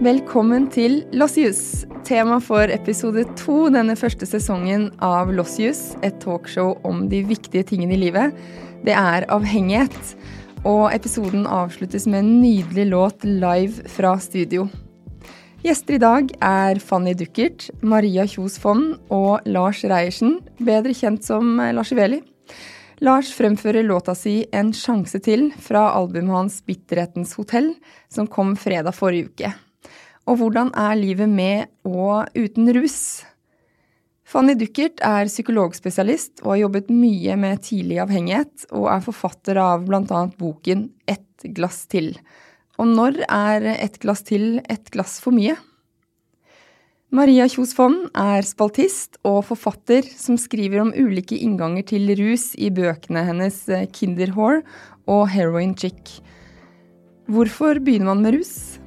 Velkommen til Lossius. Tema for episode to denne første sesongen av Lossius, et talkshow om de viktige tingene i livet, det er avhengighet. Og episoden avsluttes med en nydelig låt live fra studio. Gjester i dag er Fanny Duckert, Maria Kjos Fonn og Lars Reiersen, bedre kjent som Lars Iveli. Lars fremfører låta si En sjanse til fra albumet hans Bitterhetens hotell, som kom fredag forrige uke. Og hvordan er livet med og uten rus? Fanny Duckert er psykologspesialist og har jobbet mye med tidlig avhengighet, og er forfatter av bl.a. boken Ett glass til. Og når er ett glass til et glass for mye? Maria Kjos Fonn er spaltist og forfatter som skriver om ulike innganger til rus i bøkene hennes Kinderhore og Heroin Chick. Hvorfor begynner man med rus?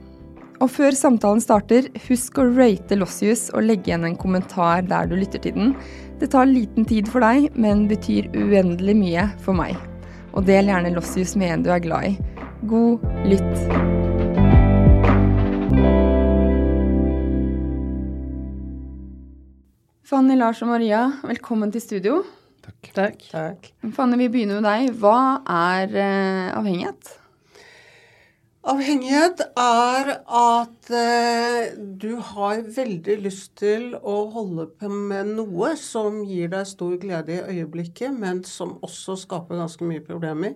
Og før samtalen starter, husk å rate Lossius og legge igjen en kommentar der du lytter til den. Det tar liten tid for deg, men betyr uendelig mye for meg. Og del gjerne Lossius med en du er glad i. God lytt. Fanny, Lars og Maria, velkommen til studio. Takk. Takk. Takk. Fanny, vi begynner med deg. Hva er eh, avhengighet? Avhengighet er at eh, du har veldig lyst til å holde på med noe som gir deg stor glede i øyeblikket, men som også skaper ganske mye problemer.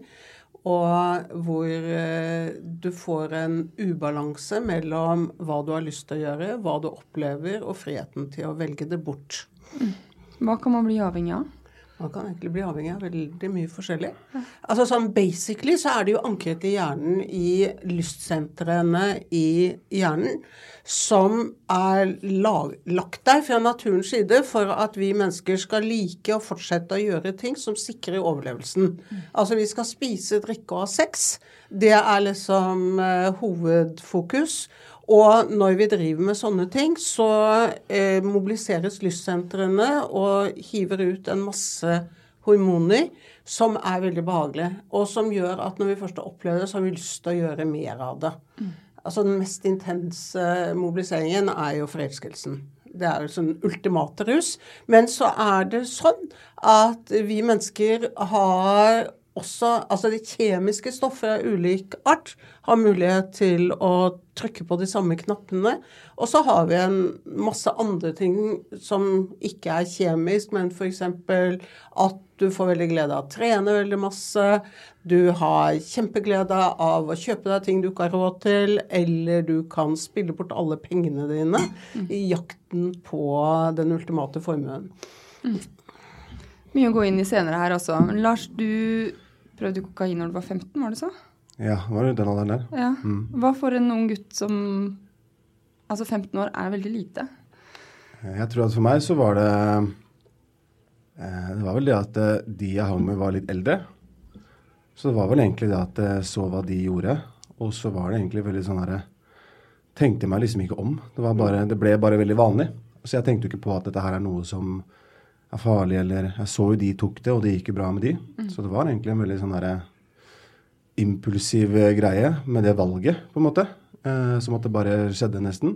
Og hvor eh, du får en ubalanse mellom hva du har lyst til å gjøre, hva du opplever, og friheten til å velge det bort. Hva kan man bli avhengig av? Man kan egentlig bli avhengig av veldig mye forskjellig. Altså sånn Basically så er det jo ankret i hjernen i lystsentrene i hjernen som er lag, lagt der fra naturens side for at vi mennesker skal like å fortsette å gjøre ting som sikrer overlevelsen. Altså vi skal spise, drikke og ha sex. Det er liksom eh, hovedfokus. Og når vi driver med sånne ting, så eh, mobiliseres lystsentrene og hiver ut en masse hormoner som er veldig behagelige. Og som gjør at når vi først har opplevd det, så har vi lyst til å gjøre mer av det. Altså Den mest intense mobiliseringen er jo forelskelsen. Det er jo sånn ultimate rus. Men så er det sånn at vi mennesker har også Altså de kjemiske stoffer av ulik art har mulighet til å trykke på de samme knappene. Og så har vi en masse andre ting som ikke er kjemisk, men f.eks. at du får veldig glede av å trene veldig masse. Du har kjempeglede av å kjøpe deg ting du ikke har råd til, eller du kan spille bort alle pengene dine i jakten på den ultimate formuen. Mye å gå inn i senere her også. Lars, du prøvde kokain når du var 15, var det så? Ja, var det den alderen der? Ja. Hva for en ung gutt som Altså 15 år er veldig lite. Jeg tror at for meg så var det eh, Det var vel det at eh, de jeg hang med, var litt eldre. Så det var vel egentlig det at jeg så hva de gjorde. Og så var det egentlig veldig sånn herre Tenkte meg liksom ikke om. Det, var bare, det ble bare veldig vanlig. Så jeg tenkte jo ikke på at dette her er noe som er farlig, eller Jeg så jo de tok det, og det gikk jo bra med de. Så det var egentlig en veldig sånn derre impulsiv greie med det valget, på en måte. Eh, som at det bare skjedde, nesten.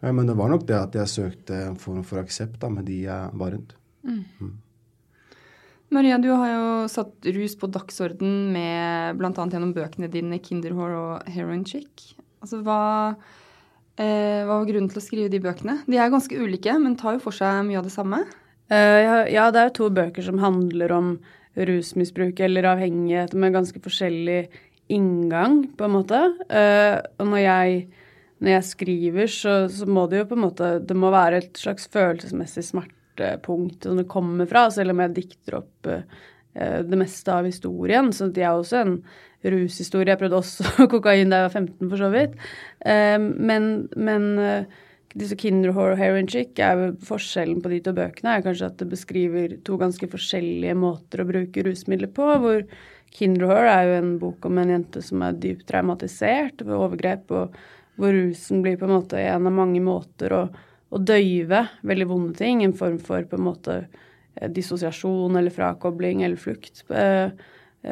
Eh, men det var nok det at jeg søkte en form for aksept da, med de jeg var rundt. Maria, du har jo satt rus på dagsorden med bl.a. gjennom bøkene dine 'Kinderhore' og 'Heroin Chick'. Altså, hva, eh, hva var grunnen til å skrive de bøkene? De er ganske ulike, men tar jo for seg mye av det samme. Eh, ja, det er jo to bøker som handler om rusmisbruk eller avhengighet med ganske forskjellig inngang, på en måte. Uh, og når jeg, når jeg skriver, så, så må det jo på en måte Det må være et slags følelsesmessig smertepunkt som det kommer fra, selv om jeg dikter opp uh, det meste av historien. Så det er også en rushistorie. Jeg prøvde også kokain da jeg var 15, for så vidt. Men, men disse Kinderhore og Heroin Chick er jo forskjellen på de to bøkene er kanskje at det beskriver to ganske forskjellige måter å bruke rusmidler på. hvor Kinderhore er jo en bok om en jente som er dypt traumatisert ved overgrep, og hvor rusen blir på en måte en av mange måter å, å døyve veldig vonde ting. En form for på en måte eh, dissosiasjon eller frakobling eller flukt. Eh,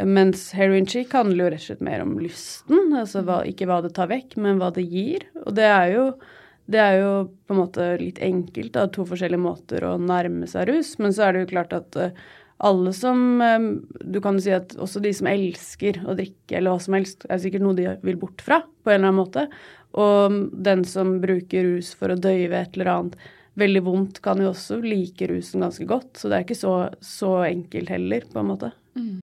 Mens heroin chic handler jo rett og slett mer om lysten. altså hva, Ikke hva det tar vekk, men hva det gir. Og det er jo, det er jo på en måte litt enkelt, da, to forskjellige måter å nærme seg rus. Men så er det jo klart at uh, alle som um, Du kan jo si at også de som elsker å drikke eller hva som helst, er sikkert noe de vil bort fra på en eller annen måte. Og den som bruker rus for å døyve et eller annet veldig vondt, kan jo også like rusen ganske godt. Så det er ikke så, så enkelt heller, på en måte. Mm.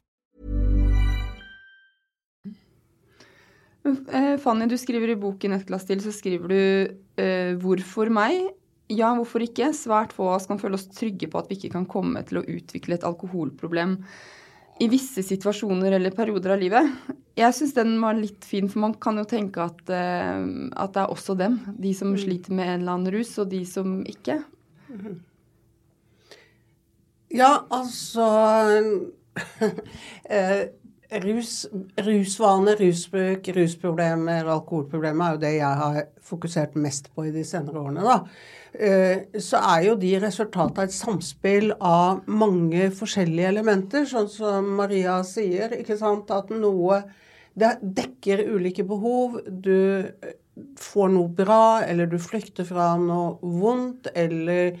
Fanny, du skriver i boken Et glass til, så skriver du eh, 'Hvorfor meg?' Ja, hvorfor ikke? Svært få av oss kan føle oss trygge på at vi ikke kan komme til å utvikle et alkoholproblem i visse situasjoner eller perioder av livet. Jeg syns den var litt fin, for man kan jo tenke at, uh, at, det er også dem. De som mm. sliter med en eller annen rus, og de som ikke. Ja, altså uh, rus, Rusvane, rusbruk, rusproblemer, alkoholproblemer er jo det jeg har fokusert mest på i de senere årene. da. Eh, så er jo de resultatet et samspill av mange forskjellige elementer, sånn som Maria sier. ikke sant, At noe det dekker ulike behov. Du får noe bra, eller du flykter fra noe vondt, eller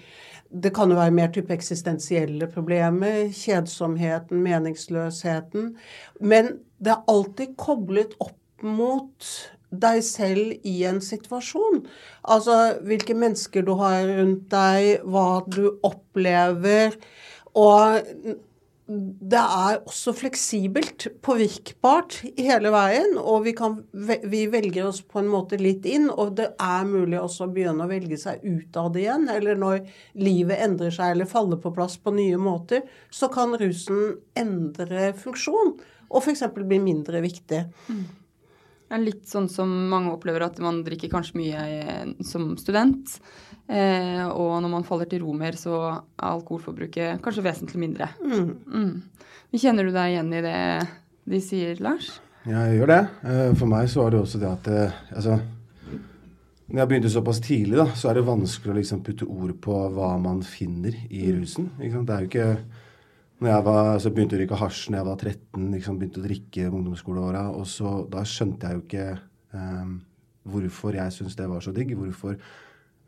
det kan jo være mer type eksistensielle problemer. Kjedsomheten, meningsløsheten. Men det er alltid koblet opp mot deg selv i en situasjon. Altså hvilke mennesker du har rundt deg, hva du opplever. Og det er også fleksibelt, påvirkbart hele veien. Og vi, kan, vi, velger oss på en måte litt inn, og det er mulig også å begynne å velge seg ut av det igjen. Eller når livet endrer seg eller faller på plass på nye måter, så kan rusen endre funksjon og f.eks. bli mindre viktig. Mm. Det er litt sånn som mange opplever at man drikker kanskje mye eh, som student. Eh, og når man faller til ro mer, så er alkoholforbruket kanskje vesentlig mindre. Mm. Mm. Kjenner du deg igjen i det de sier, Lars? Ja, jeg gjør det. Eh, for meg så var det også det at eh, altså, når jeg begynte såpass tidlig, da, så er det vanskelig å liksom putte ord på hva man finner i mm. rusen. Det er jo ikke når jeg var, så begynte å rykke hasj når jeg var 13, liksom begynte å drikke ungdomsskoleåra. Og så, da skjønte jeg jo ikke um, hvorfor jeg syntes det var så digg. Hvorfor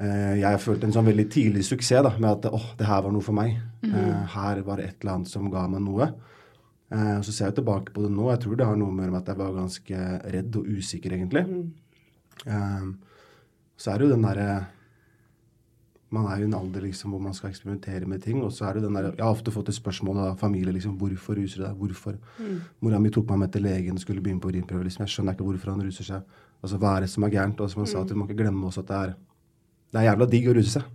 Jeg følte en sånn veldig tidlig suksess da, med at åh, det her var noe for meg. Mm -hmm. her var det et eller annet som ga meg noe. Og så ser jeg tilbake på det nå. Jeg tror det har noe med at jeg var ganske redd og usikker, egentlig. Mm. Så er det jo den derre man er jo i en alder liksom, hvor man skal eksperimentere med ting. Og så er det den der, Jeg har ofte fått et spørsmål av familie liksom, hvorfor ruser du deg. Hvorfor? Mm. Mora mi tok meg med til legen skulle begynne på urinprøve. Liksom. Jeg skjønner ikke hvorfor han ruser seg. Altså, Hva er det som er gærent? Og som han sa, at Du må ikke glemme også at det er, det er jævla digg å ruse seg.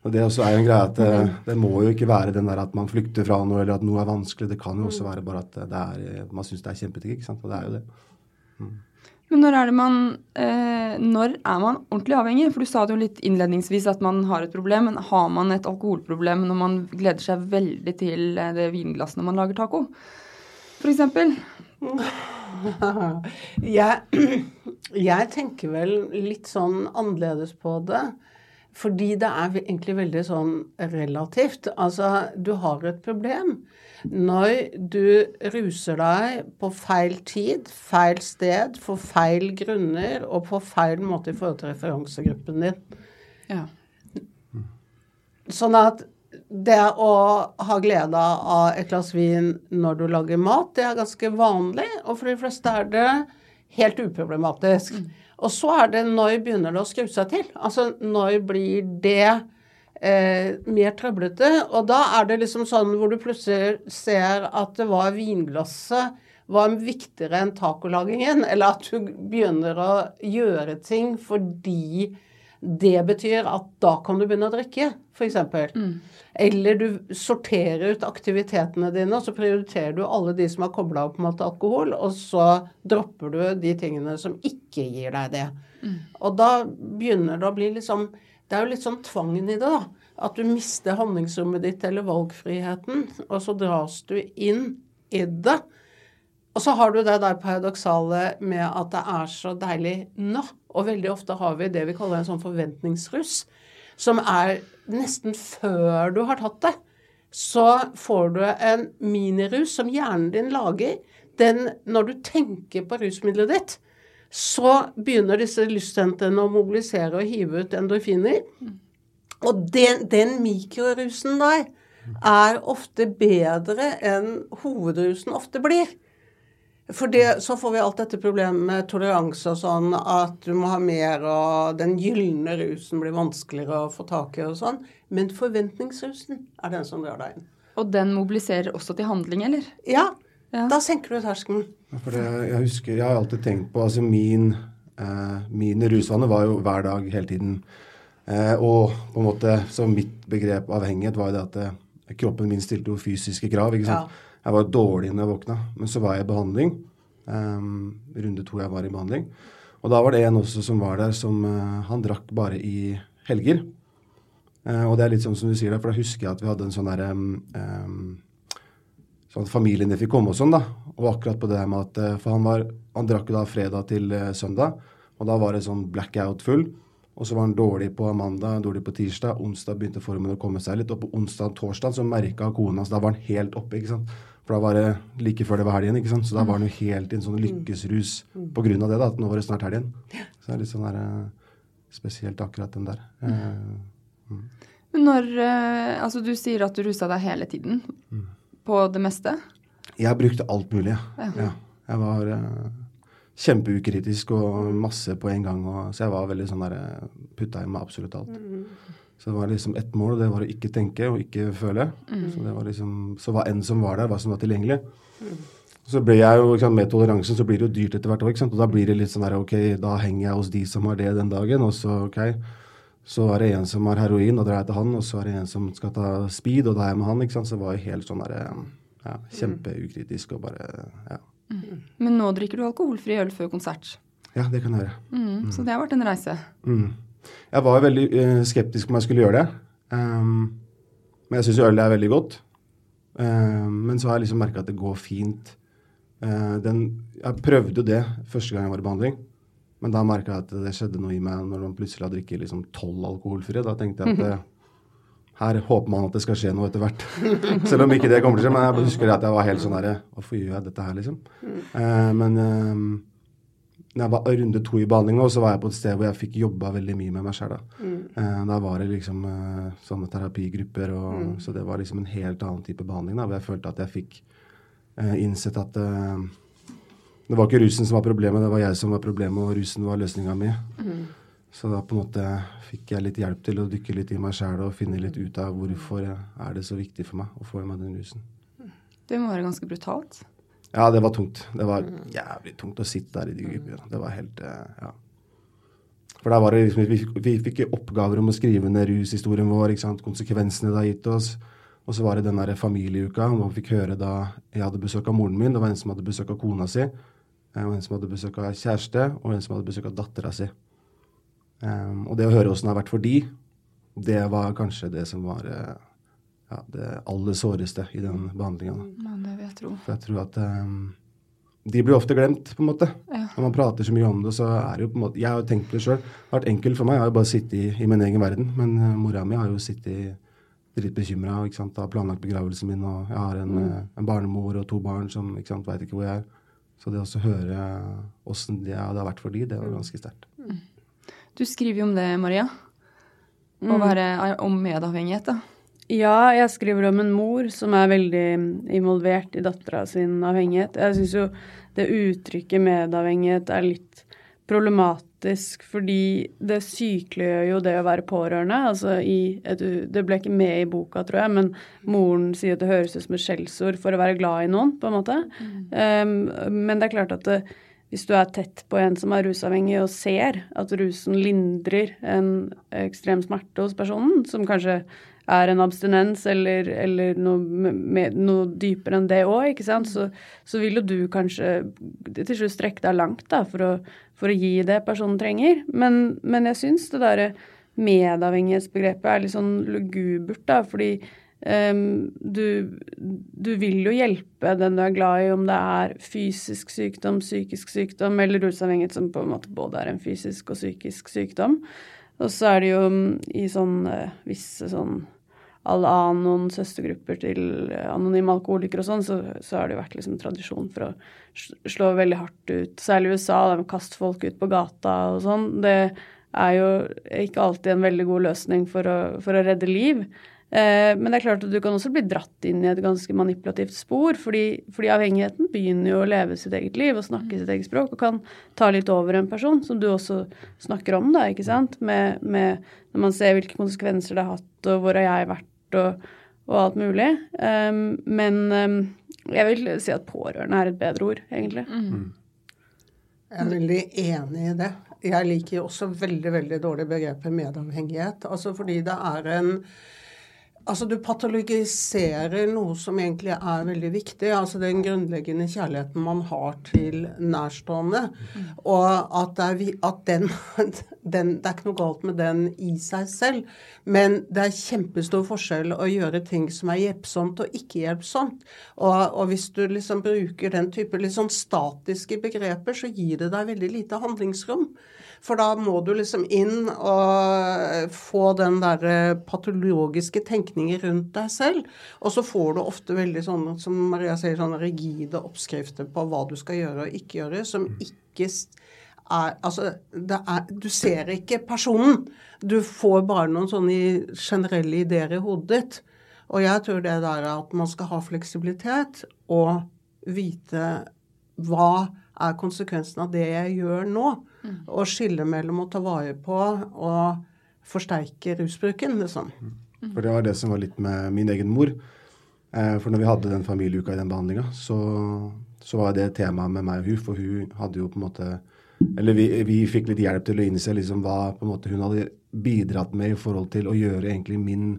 Og Det også er jo en greie at det, det må jo ikke være den der at man flykter fra noe, eller at noe er vanskelig. Det kan jo også mm. være bare at det er, man syns det er kjempedigg. ikke sant? Og det er jo det. Mm. Men når er det man eh, Når er man ordentlig avhengig? For du sa det jo litt innledningsvis at man har et problem. Men har man et alkoholproblem når man gleder seg veldig til eh, det vinglasset når man lager taco? For jeg, jeg tenker vel litt sånn annerledes på det. Fordi det er egentlig veldig sånn relativt. Altså, du har et problem. Når du ruser deg på feil tid, feil sted, for feil grunner og på feil måte i forhold til referansegruppen din. Ja. Sånn at det å ha glede av et glass vin når du lager mat, det er ganske vanlig. Og for de fleste er det helt uproblematisk. Mm. Og så er det når begynner det å skru seg til? Altså når blir det eh, mer trøblete. Og da er det liksom sånn hvor du plutselig ser at det var vinglasset var viktigere enn tacolagingen. Eller at du begynner å gjøre ting fordi Det betyr at da kan du begynne å drikke, f.eks. Mm. Eller du sorterer ut aktivitetene dine, og så prioriterer du alle de som har kobla opp mot alkohol, og så dropper du de tingene som ikke gir deg det. Mm. Og da begynner det å bli liksom Det er jo litt sånn tvangen i det, da. At du mister handlingsrommet ditt eller valgfriheten, og så dras du inn i det. Og så har du det der paradoksale med at det er så deilig nå. Og veldig ofte har vi det vi kaller en sånn forventningsrus, som er nesten før du har tatt det. Så får du en minirus som hjernen din lager. Den, når du tenker på rusmiddelet ditt, så begynner disse lystsentrene å mobilisere og hive ut endorfiner. Og den, den mikrorusen der er ofte bedre enn hovedrusen ofte blir. For det, så får vi alt dette problemet med toleranse og sånn, at du må ha mer, og den gylne rusen blir vanskeligere å få tak i og sånn. Men forventningsrusen er den som drar deg inn. Og den mobiliserer også til handling, eller? Ja. ja. Da senker du terskelen. Ja, det, jeg husker, jeg har alltid tenkt på altså min, eh, Mine rusvaner var jo hver dag hele tiden. Eh, og på en måte, så mitt begrep avhengighet var jo det at eh, kroppen min stilte jo fysiske krav. ikke sant? Ja. Jeg var dårlig når jeg våkna, men så var jeg i behandling. Um, runde to jeg var i behandling. Og da var det en også som var der, som uh, Han drakk bare i helger. Uh, og det er litt sånn som du sier for da husker jeg at vi hadde en sånn derre um, Sånn at familien fikk komme og sånn, da. Og akkurat på det med at uh, For han var Han drakk jo da fredag til søndag, og da var det sånn blackout full. Og så var han dårlig på mandag, dårlig på tirsdag. Onsdag begynte formen å komme seg litt. Og på onsdag og torsdag så merka kona så da var han helt oppe. ikke sant? For da var det like før det var helgen, ikke sant? så da var han jo helt i en sånn lykkesrus på grunn av det. da, at Nå var det snart helgen. Så det er litt sånn der, uh, spesielt akkurat den der. Uh, mm. Men når uh, Altså, du sier at du rusa deg hele tiden. Mm. På det meste? Jeg brukte alt mulig, ja. ja. Jeg var kjempeukritisk og masse på en gang. Og, så jeg var veldig sånn der Putta i meg absolutt alt. Mm. Så det var liksom ett mål, det var å ikke tenke og ikke føle. Mm. Så det var liksom, så hva enn som var der, hva som var tilgjengelig. Mm. Så ble jeg jo, sant, Med toleransen så blir det jo dyrt etter hvert òg. Og da blir det litt sånn der, ok, da henger jeg hos de som har det den dagen. Og så ok, så er det en som har heroin, og drar jeg til han. Og så er det en som skal ta speed, og da er jeg med han. ikke sant, Så det var jo helt sånn der, ja, kjempeukritisk og bare ja. Mm. Men nå drikker du alkoholfri øl før konsert? Ja, det kan jeg gjøre. Mm, så det har vært en reise? Mm. Jeg var veldig uh, skeptisk om jeg skulle gjøre det. Um, men jeg syns øl er veldig godt. Um, men så har jeg liksom merka at det går fint. Uh, den, jeg prøvde jo det første gang jeg var i behandling. Men da merka jeg at det skjedde noe i meg når man plutselig har drukket liksom tolv alkoholfrie. Da tenkte jeg at uh, her håper man at det skal skje noe etter hvert. Selv om ikke det kommer til å skje. Men jeg husker at jeg var helt sånn herre Hvorfor gjør jeg dette her, liksom? Uh, men ehm, når jeg var runde to i behandling nå, så var jeg på et sted hvor jeg fikk jobba veldig mye med meg sjøl. Da. Mm. Eh, da var det liksom eh, sånne terapigrupper, og, mm. så det var liksom en helt annen type behandling. Da, hvor jeg følte at jeg fikk eh, innsett at det var ikke rusen som var problemet, det var jeg som var problemet, og rusen var løsninga mi. Mm. Så da på en måte fikk jeg litt hjelp til å dykke litt i meg sjæl og finne litt ut av hvorfor er det så viktig for meg å få i meg den rusen. Det må være ganske brutalt? Ja, det var tungt. Det var jævlig tungt å sitte der i de gruppene. Det var helt eh, Ja. For der var det liksom, vi, vi fikk oppgaver om å skrive ned rushistorien vår, ikke sant? konsekvensene det har gitt oss. Og så var det den der familieuka hvor man fikk høre da jeg hadde besøk av moren min. Det var en som hadde besøk av kona si, eh, og en som hadde besøk av kjæreste, og en som hadde besøk av dattera si. Um, og det å høre åssen det har vært for de, det var kanskje det som var ja, det aller såreste i den behandlinga. Ja, det vil jeg tro. For jeg tror at um, de blir ofte glemt, på en måte. Ja. Når man prater så mye om det, så er det jo på en måte Jeg har jo tenkt på det sjøl. Det har vært enkelt for meg. Jeg har jo bare sittet i, i, min egen verden. Men uh, mora mi har jo sittet dritbekymra bekymra og har planlagt begravelsen min. Og jeg har en, mm. uh, en barnemor og to barn som ikke sant, veit ikke hvor jeg er. Så det å høre åssen det, det, har vært for de, det var mm. ganske sterkt. Mm. Du skriver jo om det, Maria. Å mm. være om medavhengighet. da. Ja, jeg skriver om en mor som er veldig involvert i dattera sin avhengighet. Jeg syns jo det uttrykket medavhengighet er litt problematisk, fordi det sykeliggjør jo det å være pårørende. Altså et, det ble ikke med i boka, tror jeg, men moren sier at det høres ut som et skjellsord for å være glad i noen, på en måte. Mm. Um, men det er klart at det, hvis du er tett på en som er rusavhengig og ser at rusen lindrer en ekstrem smerte hos personen, som kanskje er en abstinens eller, eller noe, med, noe, dypere enn det òg, ikke sant, så, så, vil jo du kanskje til slutt strekke deg langt da, for å, for å gi det personen trenger. Men, men jeg syns det derre medavhengighetsbegrepet er litt sånn lugubert, da, fordi Um, du, du, vil jo hjelpe den du er glad i, om det er fysisk sykdom, psykisk sykdom eller rusavhengighet, som på en måte både er en fysisk og psykisk sykdom. Og så er det jo mm, i sånn uh, visse sånn Al-Anon, søstergrupper til anonyme alkoholikere og sånn, så, så, har det vært liksom tradisjon for å slå veldig hardt ut. Særlig i USA, der med å kaste folk ut på gata og sånn. Det er jo ikke alltid en veldig god løsning for å, for å redde liv. Eh, men det er klart at du kan også bli dratt inn i et ganske manipulativt spor, fordi, fordi, avhengigheten begynner jo å leve sitt eget liv og snakke sitt eget språk, og kan ta litt over en person, som du også snakker om, da, ikke sant, med, med når man ser hvilke konsekvenser det har hatt, og hvor har jeg vært, og, og alt mulig. Um, men um, jeg vil si at pårørende er et bedre ord, egentlig. Mm. Jeg er veldig enig i det. Jeg liker også veldig veldig dårlig begrepet medavhengighet. Altså fordi det er en Altså, du patologiserer noe som egentlig er veldig viktig. Altså den grunnleggende kjærligheten man har til nærstående. Og at, er, at den, den, Det er ikke noe galt med den i seg selv, men det er kjempestor forskjell å gjøre ting som er hjelpsomt og ikke hjelpsomt. Og, og hvis du liksom bruker den type litt sånn statiske begreper, så gir det deg veldig lite handlingsrom. For da må du liksom inn og få den der patologiske tenkningen rundt deg selv. Og så får du ofte veldig sånn, som Maria sier, sånne rigide oppskrifter på hva du skal gjøre og ikke gjøre, som ikke er Altså, er, du ser ikke personen. Du får bare noen sånne generelle ideer i hodet ditt. Og jeg tror det der at man skal ha fleksibilitet og vite hva er konsekvensen av det jeg gjør nå. Mm. Og skille mellom å ta vare på og forsterke rusbruken, liksom. Mm. For det var det som var litt med min egen mor. Eh, for når vi hadde den familieuka i den behandlinga, så, så, var det temaet med meg og hun, for hun hadde jo på en måte Eller vi, vi fikk litt hjelp til å innse liksom hva måte hun hadde bidratt med i forhold til å gjøre egentlig min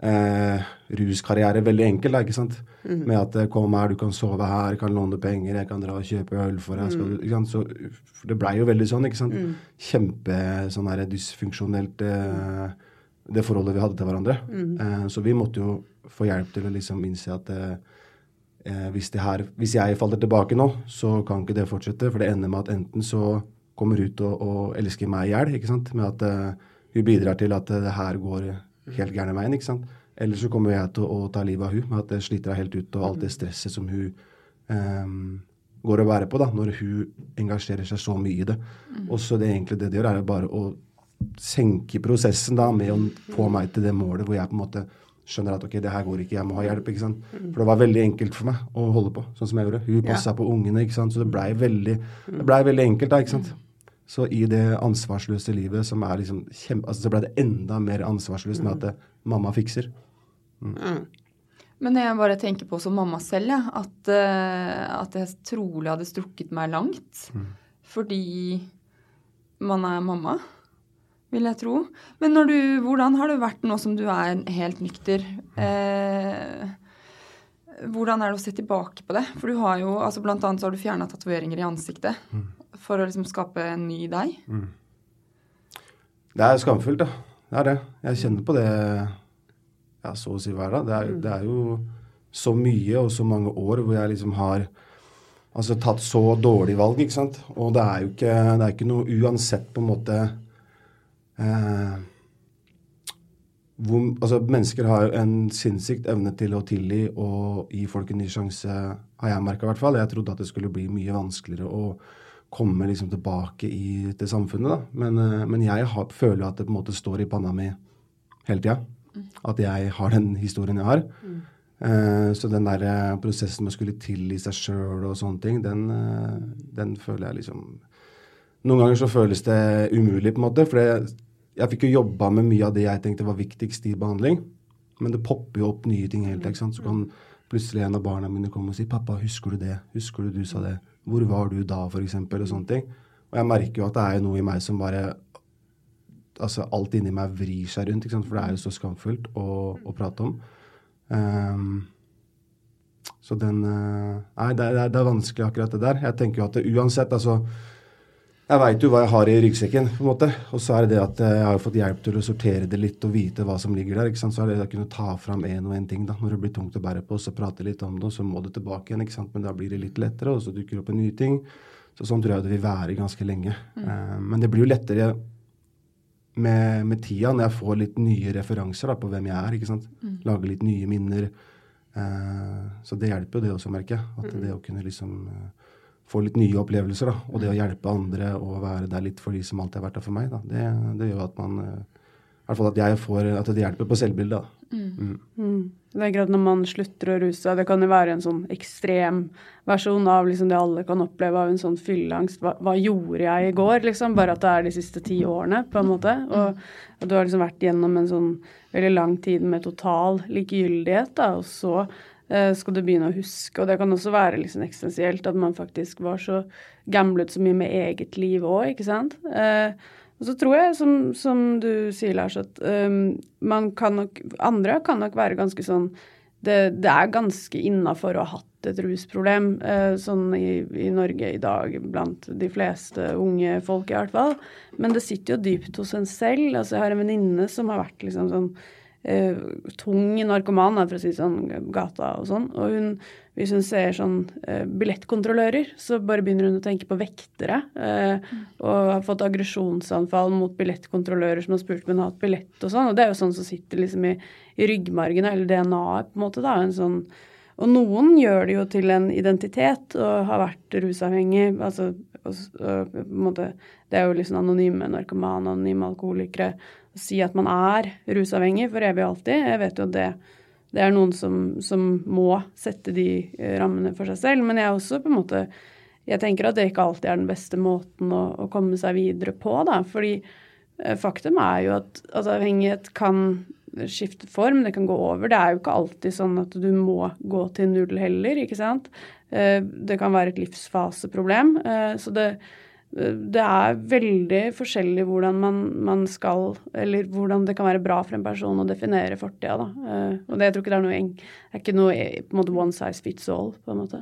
eh, ruskarriere veldig enkel. Da, ikke sant? Mm. Med at eh, 'kom her, du kan sove her, jeg kan låne penger, jeg kan dra og kjøpe øl for deg'. Mm. ikke sant? Så, det blei jo veldig sånn. ikke sant? Mm. Kjempe sånn her dysfunksjonelt eh, det forholdet vi hadde til hverandre. Mm. Eh, så vi måtte jo få hjelp til å liksom innse at eh, eh, hvis, her, hvis, jeg faller tilbake nå, så kan ikke det fortsette. For det ender med at enten så kommer ut og, og elsker meg i hjel, ikke sant. Med at hun bidrar til at det her går helt gærne veien. ikke sant? Eller så kommer jeg til å, å ta livet av hun med at det sliter henne helt ut, og alt det stresset som hun går og bærer på da, når hun engasjerer seg så mye i det. Mm. Og så det egentlig det det gjør, er bare å senke prosessen da med å få meg til det målet hvor jeg på en måte skjønner at ok, det her går ikke, jeg må ha hjelp. ikke sant? For det var veldig enkelt for meg å holde på sånn som jeg gjorde. Hun passa ja. på ungene, ikke sant? så det blei veldig, ble veldig enkelt. da, ikke sant? Så i det ansvarsløse livet som er liksom kjempe... Altså så ble det enda mer ansvarsløst med at det, mamma fikser. Mm. Mm. Men jeg bare tenker på som mamma selv, ja, at, uh, at jeg trolig hadde strukket meg langt. Mm. Fordi man er mamma, vil jeg tro. Men du, hvordan har det vært nå som du er helt nykter? Eh, hvordan er det å se tilbake på det? For du har jo, altså Blant annet så har du fjerna tatoveringer i ansiktet. Mm for å liksom skape en ny deg? Mm. Det er skamfullt, da. Det er det. Jeg kjenner på det ja, så å si hver dag. Det er, mm. det er jo så mye og så mange år hvor jeg liksom har altså tatt så dårlige valg, ikke sant. Og det er jo ikke, det er ikke noe uansett på en måte eh, hvor, altså Mennesker har en sinnssykt evne til å tilgi og gi folk en ny sjanse, har jeg merka i hvert fall. Jeg trodde at det skulle bli mye vanskeligere å komme liksom tilbake i, til samfunnet. Men, eh, men jeg har, føler at det på en måte står i panna mi hele tida. At jeg har den historien jeg har. Mm. Eh, så den der eh, prosessen med å skulle tilgi seg sjøl og sånne ting, den, uh, den, føler jeg liksom Noen ganger så føles det umulig, på en måte. For jeg, jeg fikk jo jobba med mye av det jeg tenkte var viktigst i behandling. Men det popper jo opp nye ting hele tida. Så kan plutselig en av barna mine komme og si 'Pappa, husker du det? Husker du du sa det?' Hvor var du da, for eksempel, og sånne ting. Og jeg merker jo at det er noe i meg som bare Altså alt inni meg vrir seg rundt, ikke sant? for det er jo så skamfullt å, å prate om. Um, så den uh, Nei, det er, det er, vanskelig akkurat det der. Jeg tenker jo at det, uansett, altså jeg veit jo hva jeg har i ryggsekken, på en måte. Og så er det det at jeg har fått hjelp til å sortere det litt og vite hva som ligger der. ikke sant? Så er det det å kunne ta fram én og én ting da, når det blir tungt å bære på, så prate litt om det, og så må det tilbake igjen. ikke sant? Men da blir det litt lettere, og så dukker det opp en ny ting. Så sånn tror jeg det vil være ganske lenge. Mm. Uh, men det blir jo lettere med, med, tida, når jeg får litt nye referanser da, på hvem jeg er. ikke sant? Mm. Lage litt nye minner. Uh, så det hjelper jo det også, merker jeg. At mm. det å kunne liksom uh, få litt nye opplevelser. da, Og det å hjelpe andre og være der litt for de som alltid har vært der for meg, da, det, det gjør at man eh, i hvert fall at jeg får, at det hjelper på selvbildet. Mm. Mm. Mm. Det er greit når man slutter å ruse seg. Det kan jo være en sånn ekstrem versjon av liksom det alle kan oppleve av en sånn fylleangst. Hva, hva, gjorde jeg i går? liksom, Bare at det er de siste ti årene, på en måte. Og, at du har liksom vært gjennom en sånn veldig lang tid med total likegyldighet, da, og så skal du begynne å huske. Og det kan også være liksom eksistensielt at man faktisk var så gamblet så mye med eget liv òg, ikke sant. Eh, og så tror jeg, som, som du sier, Lars, at um, man kan nok Andre kan nok være ganske sånn det, det er ganske innafor å ha hatt et rusproblem uh, sånn i, i, Norge i dag, blant de fleste unge folk i hvert fall. Men det sitter jo dypt hos en selv. Altså, jeg har en venninne som har vært liksom sånn eh, tung narkoman, for å si sånn, gata og sånn. Og hun, hvis hun ser sånn eh, billettkontrollører, så bare begynner hun å tenke på vektere. Eh, og har fått aggresjonsanfall mot billettkontrollører som har spurt om hun har hatt billett og sånn. Og det er jo sånn som sitter liksom i, i ryggmargen, eller DNA-et, på en måte. da, en sånn og noen gjør det jo til en identitet og har vært rusavhengig. altså og, og, på en måte, Det er jo liksom anonyme narkomane, anonyme alkoholikere si at man er rusavhengig for evig og alltid. Jeg vet jo at det, det er noen som, som, må sette de eh, rammene for seg selv. Men jeg er også på en måte Jeg tenker at det ikke alltid er den beste måten å, å komme seg videre på, da. Fordi eh, faktum er jo at, altså, avhengighet kan skifte form, det kan gå over. Det er jo ikke alltid sånn at du må gå til null heller, ikke sant. Eh, det kan være et livsfaseproblem. Så det, det er veldig forskjellig hvordan man, man, skal Eller hvordan det kan være bra for en person å definere fortida, da. Uh, og det jeg tror ikke det er noe Det er ikke noe på en måte one size fits all, på en måte.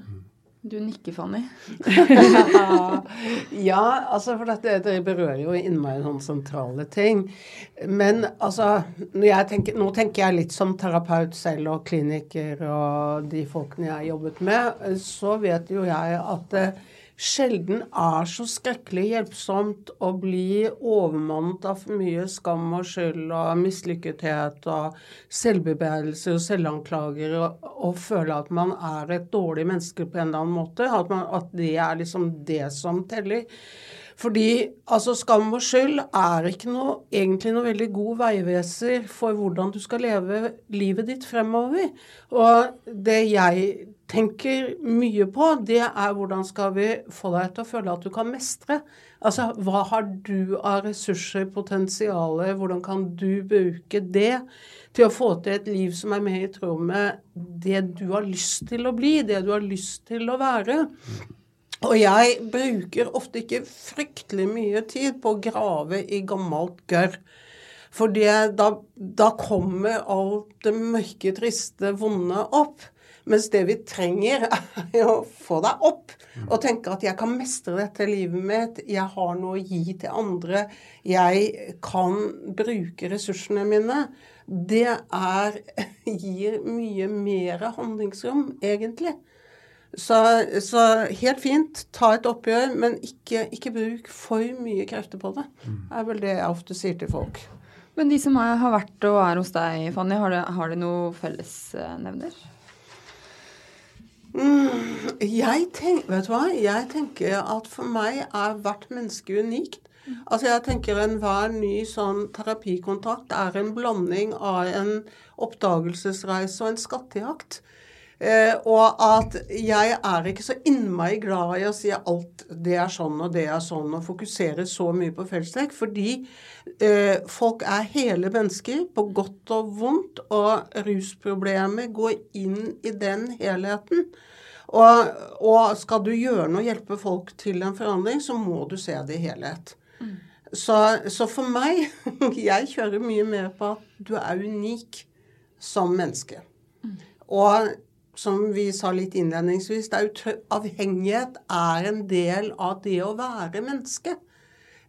Du nikker, Fanny. ja, altså for dette, dere berører jo innmari noen sentrale ting. Men altså tenker, Nå tenker jeg litt som terapeut selv og kliniker og de folkene jeg har jobbet med, så vet jo jeg at uh, sjelden er så skrekkelig hjelpsomt å bli overmannet av for mye skam og skyld og mislykkethet og selvbebeidelse og selvanklager og, og, føle at man er et dårlig menneske på en eller annen måte. At, man, at det er liksom det som teller. Fordi altså, skam og skyld er ikke noe, egentlig noe veldig god veiveser for hvordan du skal leve livet ditt fremover. Og det jeg tenker mye på, det er hvordan skal vi få deg til å føle at du kan mestre. Altså, hva har du av ressurser, potensialer, hvordan kan du bruke det til å få til et liv som er mer i tråd med det du har lyst til å bli, det du har lyst til å være? Og jeg bruker ofte ikke fryktelig mye tid på å grave i gammelt gørr. For da, da, kommer alt det mørke, triste, vonde opp. Mens det vi trenger, er å få deg opp og tenke at jeg kan mestre dette livet mitt. Jeg har noe å gi til andre. Jeg kan bruke ressursene mine. Det er, gir mye mer handlingsrom, egentlig. Så, så, helt fint, ta et oppgjør, men ikke, ikke, bruk for mye krefter på det. Det er vel det jeg ofte sier til folk. Men de som har vært og er hos deg, Fanny, har de, har de noe fellesnevner? Jeg, tenk, vet du hva? jeg tenker at for meg er hvert menneske unikt. Altså jeg tenker Enhver ny sånn terapikontakt er en blanding av en oppdagelsesreise og en skattejakt. Eh, og at jeg er ikke så innmari glad i å si alt det er sånn og det er sånn, og fokusere så mye på fellestrekk, fordi eh, folk er hele mennesker, på godt og vondt, og rusproblemet går inn i den helheten. Og, og skal du gjøre noe, hjelpe folk til en forandring, så må du se det i helhet. Så, så for meg Jeg kjører mye mer på at du er unik som menneske. Og som vi sa litt innledningsvis, er avhengighet er en del av det å være menneske.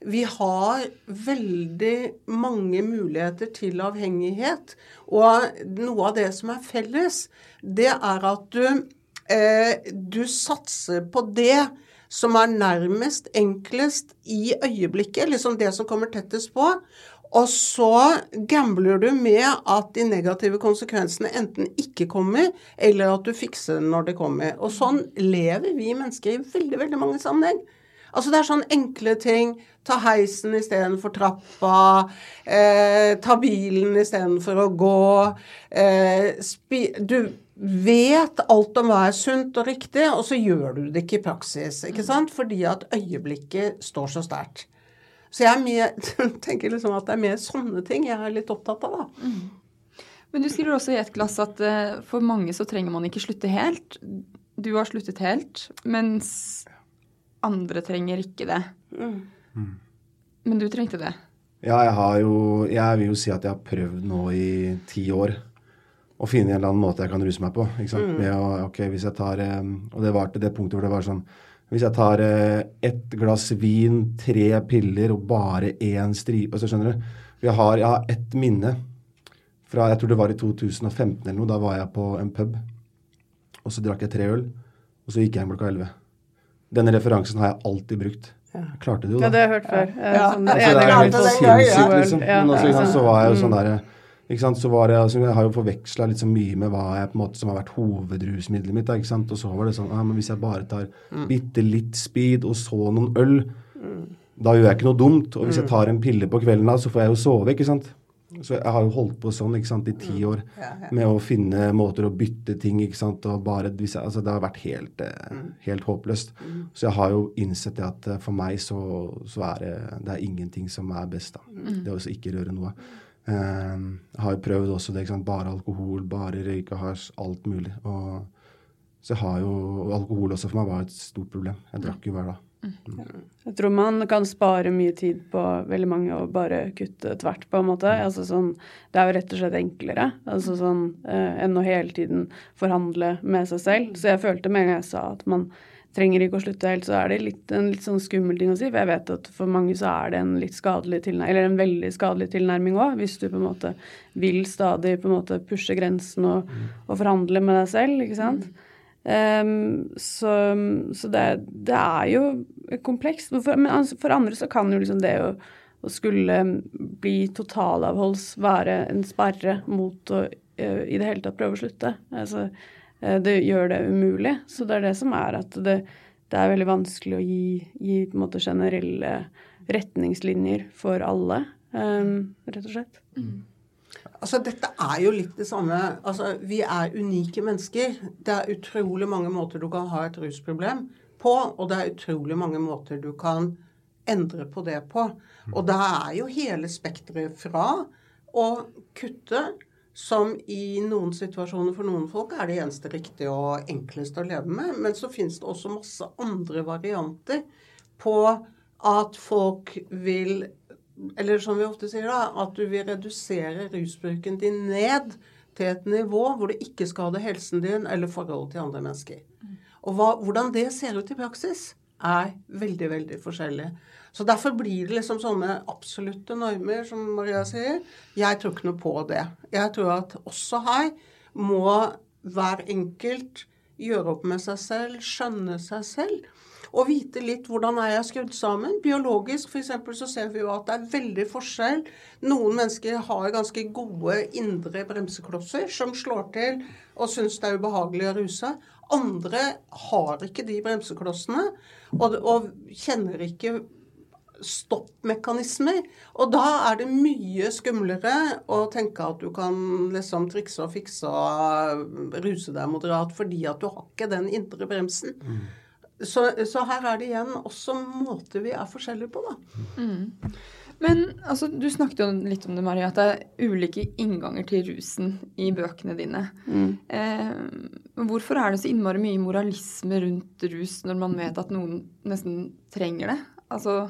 Vi har veldig mange muligheter til avhengighet. Og noe av det som er felles, det er at du, eh, du satser på det som er nærmest, enklest i øyeblikket, liksom det som kommer tettest på. Og så gambler du med at de negative konsekvensene enten ikke kommer, eller at du fikser det når det kommer. Og sånn lever vi mennesker i veldig, veldig mange sammenheng. Altså Det er sånn enkle ting. Ta heisen istedenfor trappa. Eh, ta bilen istedenfor å gå. Eh, spi du vet alt om hva er sunt og riktig, og så gjør du det ikke i praksis. ikke sant? Fordi at øyeblikket står så sterkt. Så jeg er mer, tenker liksom at det er mer sånne ting jeg er litt opptatt av. da. Men du skriver også i et glass at eh, for mange så trenger man ikke slutte helt. Du har sluttet helt, mens andre trenger ikke det. Men du trengte det. Ja, jeg har jo Jeg vil jo si at jeg har prøvd nå i ti år å finne en eller annen måte jeg kan ruse meg på. ikke sant? Med å, ok, hvis jeg tar eh, Og det var til det punktet hvor det var sånn Hvis jeg tar eh, ett glass vin, tre piller og bare én stripe så Skjønner du? Jeg har, jeg har ett minne fra Jeg tror det var i 2015 eller noe. Da var jeg på en pub, og så drakk jeg tre øl, og så gikk jeg hjem klokka 11. Denne referansen har jeg alltid brukt. Jeg klarte det jo, da. Ja, det har jeg hørt før. Ja. Sånn, Altså, det er helt sinnssykt, liksom. Men også, ja. så var jeg jo Mm. sånn der, ikke sant, så var jeg, altså, jeg har jo forveksla liksom mye med hva jeg på en måte som har vært hovedrusmiddelet mitt. Da, ikke sant? Og så var det sånn ah, men hvis jeg bare tar Mm. bitte litt speed og så noen øl, da gjør jeg ikke noe dumt. Og hvis Mm. jeg tar en pille på kvelden, da, så får jeg jo sove, ikke sant. Så jeg har jo holdt på sånn ikke sant, i ti Mm. år med å finne måter å bytte ting ikke sant, og bare, jeg, altså Det har vært helt, eh, Mm. helt håpløst. Så jeg har jo innsett det at eh, for meg så, så er det, det er ingenting som er best. da. Det å også ikke røre noe. Eh, jeg har prøvd også det. ikke sant, Bare alkohol, bare røyke hasj, alt mulig. Og, så jeg har jo Alkohol også for meg var et stort problem. Jeg drakk jo hver dag. Jeg tror man kan spare mye tid på veldig mange og bare kutte tvert, på en måte. Altså sånn, det er jo rett og slett enklere altså sånn, eh, enn å hele tiden forhandle med seg selv. Så jeg følte med en gang jeg sa at man trenger ikke å slutte helt, så er det litt, en litt sånn skummel ting å si. For jeg vet at for mange så er det en litt skadelig tilnærming, eller en veldig skadelig tilnærming òg, hvis du på en måte vil stadig på en måte pushe grensen og, og forhandle med deg selv, ikke sant. Um, så så det, det er jo komplekst. For, men altså, for andre så kan jo liksom det å, å skulle bli totalavholds være en sperre mot å eh, i det hele tatt prøve å slutte. Altså, det gjør det umulig. Så det er det som er at det, det er veldig vanskelig å gi, gi på en måte generelle retningslinjer for alle, um, rett og slett. Altså, dette er jo litt det samme. Altså, vi er unike mennesker. Det er utrolig mange måter du kan ha et rusproblem på, og det er utrolig mange måter du kan endre på det på. Og det er jo hele spekteret fra å kutte, som i noen situasjoner for noen folk er det eneste riktige og enkleste å leve med, men så finnes det også masse andre varianter på at folk vil eller som vi ofte sier, da, at du vil redusere rusbruken din ned til et nivå hvor det ikke skader helsen din eller forholdet til andre mennesker. Og hva, hvordan det ser ut i praksis, er veldig, veldig forskjellig. Så derfor blir det liksom sånne absolutte normer, som Maria sier. Jeg tror ikke noe på det. Jeg tror at også her må hver enkelt gjøre opp med seg selv, skjønne seg selv og vite litt hvordan er jeg skrudd sammen. Biologisk f.eks. så ser vi jo at det er veldig forskjell. Noen mennesker har ganske gode indre bremseklosser som slår til og syns det er ubehagelig å ruse. Andre har ikke de bremseklossene og, og kjenner ikke stoppmekanismer. Og da er det mye skumlere å tenke at du kan liksom trikse og fikse og ruse deg moderat fordi at du har ikke den indre bremsen. Så, så, her er det igjen også måter vi er forskjellige på, da. Mm. Men altså, du snakket jo litt om det, Maria, at det er ulike innganger til rusen i bøkene dine. Mm. Eh, hvorfor er det så innmari mye moralisme rundt rus når man vet at noen nesten trenger det? Altså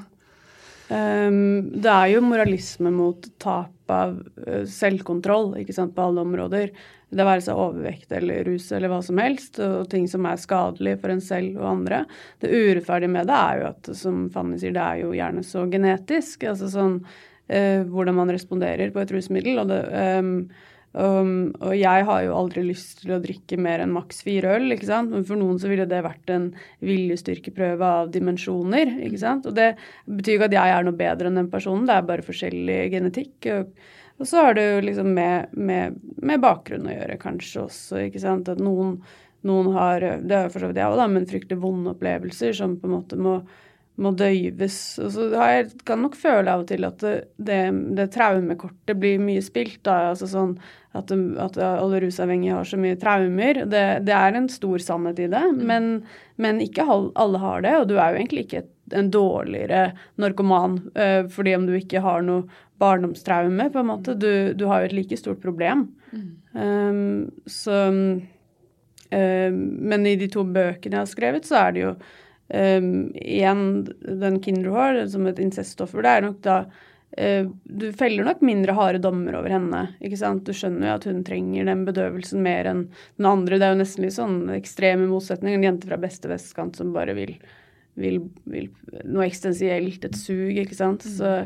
det er jo moralisme mot tap av uh, selvkontroll ikke sant, på alle områder. Det være seg overvekt eller rus eller hva som helst, og ting som er skadelig for en selv og andre. Det urettferdige med det er jo at, som Fanny sier, det er jo gjerne så genetisk. Altså sånn uh, hvordan man responderer på et rusmiddel. Og det, um, Um, og jeg har jo aldri lyst til å drikke mer enn maks fire øl, ikke sant. Men for noen så ville det vært en viljestyrkeprøve av dimensjoner, ikke sant. Og det betyr ikke at jeg er noe bedre enn den personen, det er bare forskjellig genetikk. Og, og så har det jo liksom med, med, med, bakgrunn å gjøre, kanskje også, ikke sant. At noen, noen har, det har for så vidt jeg òg, da, men fryktelig vonde opplevelser som på en måte må må døyves. Og så jeg, kan nok føle av og til at det, det, det traumekortet blir mye spilt. Da, altså sånn at, at, alle rusavhengige har så mye traumer. Det, det er en stor sannhet i det, mm. men, men, ikke alle har det. Og du er jo egentlig ikke en dårligere narkoman uh, fordi om du ikke har noe barndomstraume, på en måte. Du, du har jo et like stort problem. Mm. Um, så um, Men i de to bøkene jeg har skrevet, så er det jo Um, igjen, den Kinderhår som et inceststoffer, det er nok da Du feller nok mindre harde dommer over henne. ikke sant? Du skjønner jo at hun trenger den bedøvelsen mer enn den andre. Det er jo nesten litt sånn ekstreme motsetninger. En jente fra beste vestkant som bare vil, vil, vil noe eksistensielt, et sug, ikke sant. Så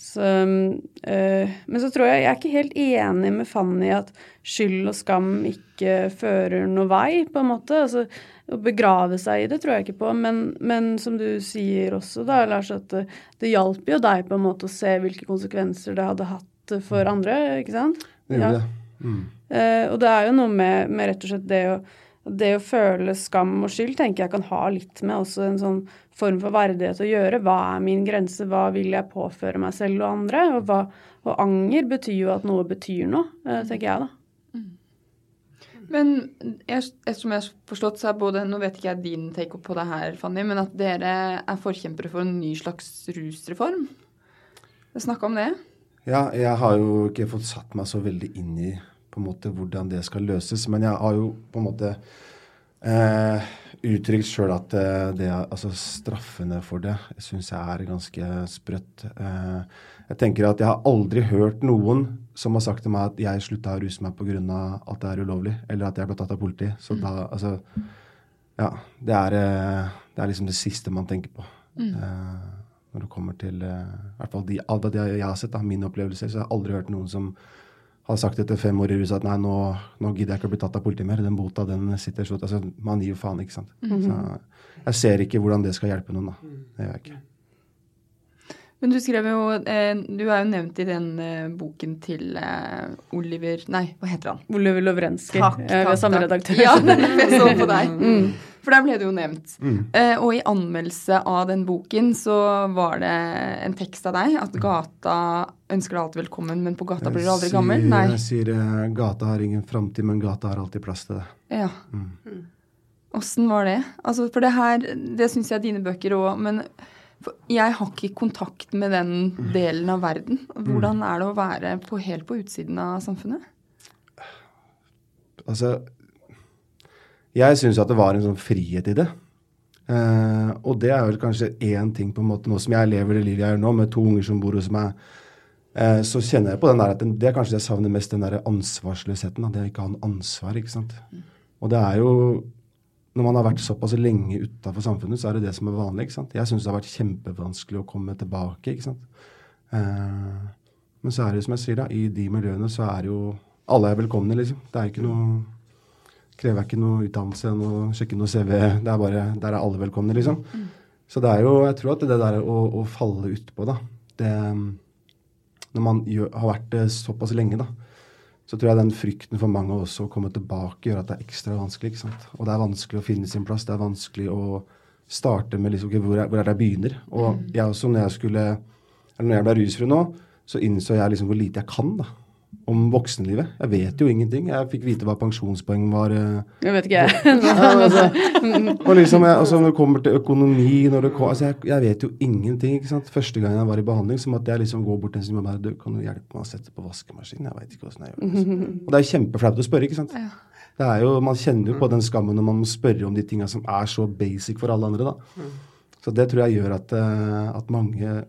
så, øh, men så tror jeg jeg er ikke helt enig med Fanny at skyld og skam ikke fører noe vei, på en måte. Altså, å begrave seg i det tror jeg ikke på, men, men som du sier også, da, Lars, at det, det hjalp jo deg på en måte å se hvilke konsekvenser det hadde hatt for andre, ikke sant? Det gjorde ja. det. Mm. Uh, og det er jo noe med, med rett og slett det å det å føle skam og skyld tenker jeg kan ha litt med også en sånn form for verdighet å gjøre. Hva er min grense, hva vil jeg påføre meg selv og andre? Og, hva, og anger betyr jo at noe betyr noe, eh, tenker jeg da. Mm. Men jeg, ettersom jeg har forstått, så er både Nå vet ikke jeg din take på det her, Fanny, men at dere er forkjempere for en ny slags rusreform? Snakka om det? Ja, jeg har jo ikke fått satt meg så veldig inn i på en måte hvordan det skal løses. Men jeg har jo på en måte eh, uttrykt sjøl at eh, det, altså straffene for det syns jeg er ganske sprøtt. Eh, jeg tenker at jeg har aldri hørt noen som har sagt til meg at jeg slutta å ruse meg pga. at det er ulovlig, eller at jeg ble tatt av politi. Så mm. da, altså Ja. Det er, eh, det er, liksom det siste man tenker på. Mm. Eh, når det kommer til eh, i hvert fall de, Alt det jeg har sett, da, mine opplevelser, så jeg har aldri hørt noen som har sagt etter fem år i ruset at nei, nå, nå, gidder jeg ikke å bli tatt av politiet mer. Den bota, den sitter slutt. altså, Man gir jo faen, ikke sant. Mm -hmm. Så jeg ser ikke hvordan det skal hjelpe noen, da. Det gjør jeg ikke. Men du skrev jo eh, Du er jo nevnt i den eh, boken til eh, Oliver Nei, hva heter han? Oliver Lovrenskij. Takk, takk, takk. Samme redaktør. Ja, jeg så på deg. Mm. For der ble det jo nevnt. Mm. Eh, og i anmeldelse av den boken så var det en tekst av deg at gata ønsker deg alltid velkommen, men på gata blir du aldri gammel. Nei. Jeg sier uh, gata har ingen framtid, men gata har alltid plass til det. Ja. Mm. Var det? Altså, for det her, det syns jeg dine bøker òg, men jeg har ikke kontakt med den delen av verden. Hvordan er det å være på, helt på utsiden av samfunnet? Altså, jeg syns at det var en sånn frihet i det. Eh, og det er vel kanskje én ting på en måte nå som jeg lever det livet jeg gjør nå, med to unger som bor hos meg. Eh, så kjenner jeg på den der at den, det er kanskje det jeg savner mest, den der ansvarsløsheten. Det å ikke ha noe ansvar. ikke sant? Og det er jo Når man har vært såpass lenge utafor samfunnet, så er det det som er vanlig. ikke sant? Jeg syns det har vært kjempevanskelig å komme tilbake. ikke sant? Eh, men så er det som jeg sier, da, i de miljøene så er jo alle er velkomne, liksom. Det er ikke noe krever ikke noe utdannelse, noe, sjekke noe CV. Det er bare, Der er alle velkomne, liksom. Mm. Så det er jo Jeg tror at det der å, å falle utpå, da det, Når man gjør, har vært det såpass lenge, da, så tror jeg den frykten for mange også å komme tilbake gjør at det er ekstra vanskelig. ikke sant? Og det er vanskelig å finne sin plass. Det er vanskelig å starte med liksom, hvor, er, hvor er det jeg begynner. Og mm. jeg også, når jeg skulle, eller når jeg ble rusfri nå, så innså jeg liksom hvor lite jeg kan. da. Om voksenlivet. Jeg vet jo ingenting. Jeg fikk vite hva pensjonspoeng var. eh, Jeg vet ikke, jeg. Ja, altså, og liksom, jeg, altså Når det kommer til økonomi når det kom, altså jeg, jeg vet jo ingenting. ikke sant? Første gang jeg var i behandling, så måtte jeg liksom gå bort til en som bare du, kan du hjelpe meg å sette på vaskemaskinen? Jeg veit ikke åssen jeg gjør det. Liksom. Og det er kjempeflaut å spørre, ikke sant. Det er jo, Man kjenner jo på den skammen når man må spørre om de tinga som er så basic for alle andre. da. Så det tror jeg gjør at, eh, at mange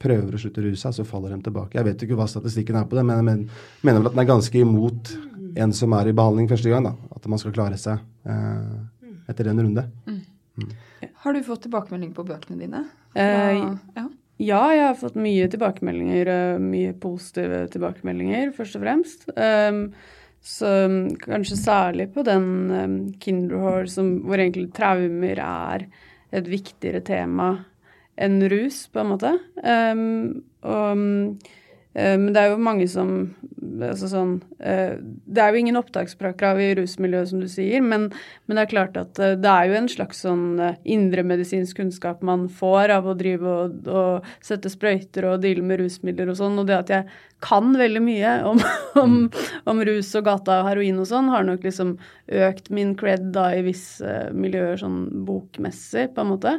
prøver å slutte å ruse seg, så faller de tilbake. Jeg vet ikke hva statistikken er på det, men jeg mener vel at den er ganske imot en som er i behandling første gang. da. At man skal klare seg eh, etter en runde. Har du fått tilbakemelding på bøkene dine? Eh, ja. Ja, jeg har fått mye tilbakemeldinger, eh, mye positive tilbakemeldinger, først og fremst. Um, så um, kanskje særlig på den um, Kinderhore hvor egentlig traumer er et viktigere tema enn rus, på en måte. Um, og um, um, det er jo mange som altså sånn, eh, Det er jo ingen opptakskrav i rusmiljøet, som du sier, men, men det er klart at eh, det er jo en slags sånn eh, indremedisinsk kunnskap man får av å drive og, og sette sprøyter og deale med rusmidler og sånn. Og det at jeg kan veldig mye om, om, om rus og gata og heroin og sånn, har nok liksom økt min cred da i visse miljøer sånn bokmessig, på en måte.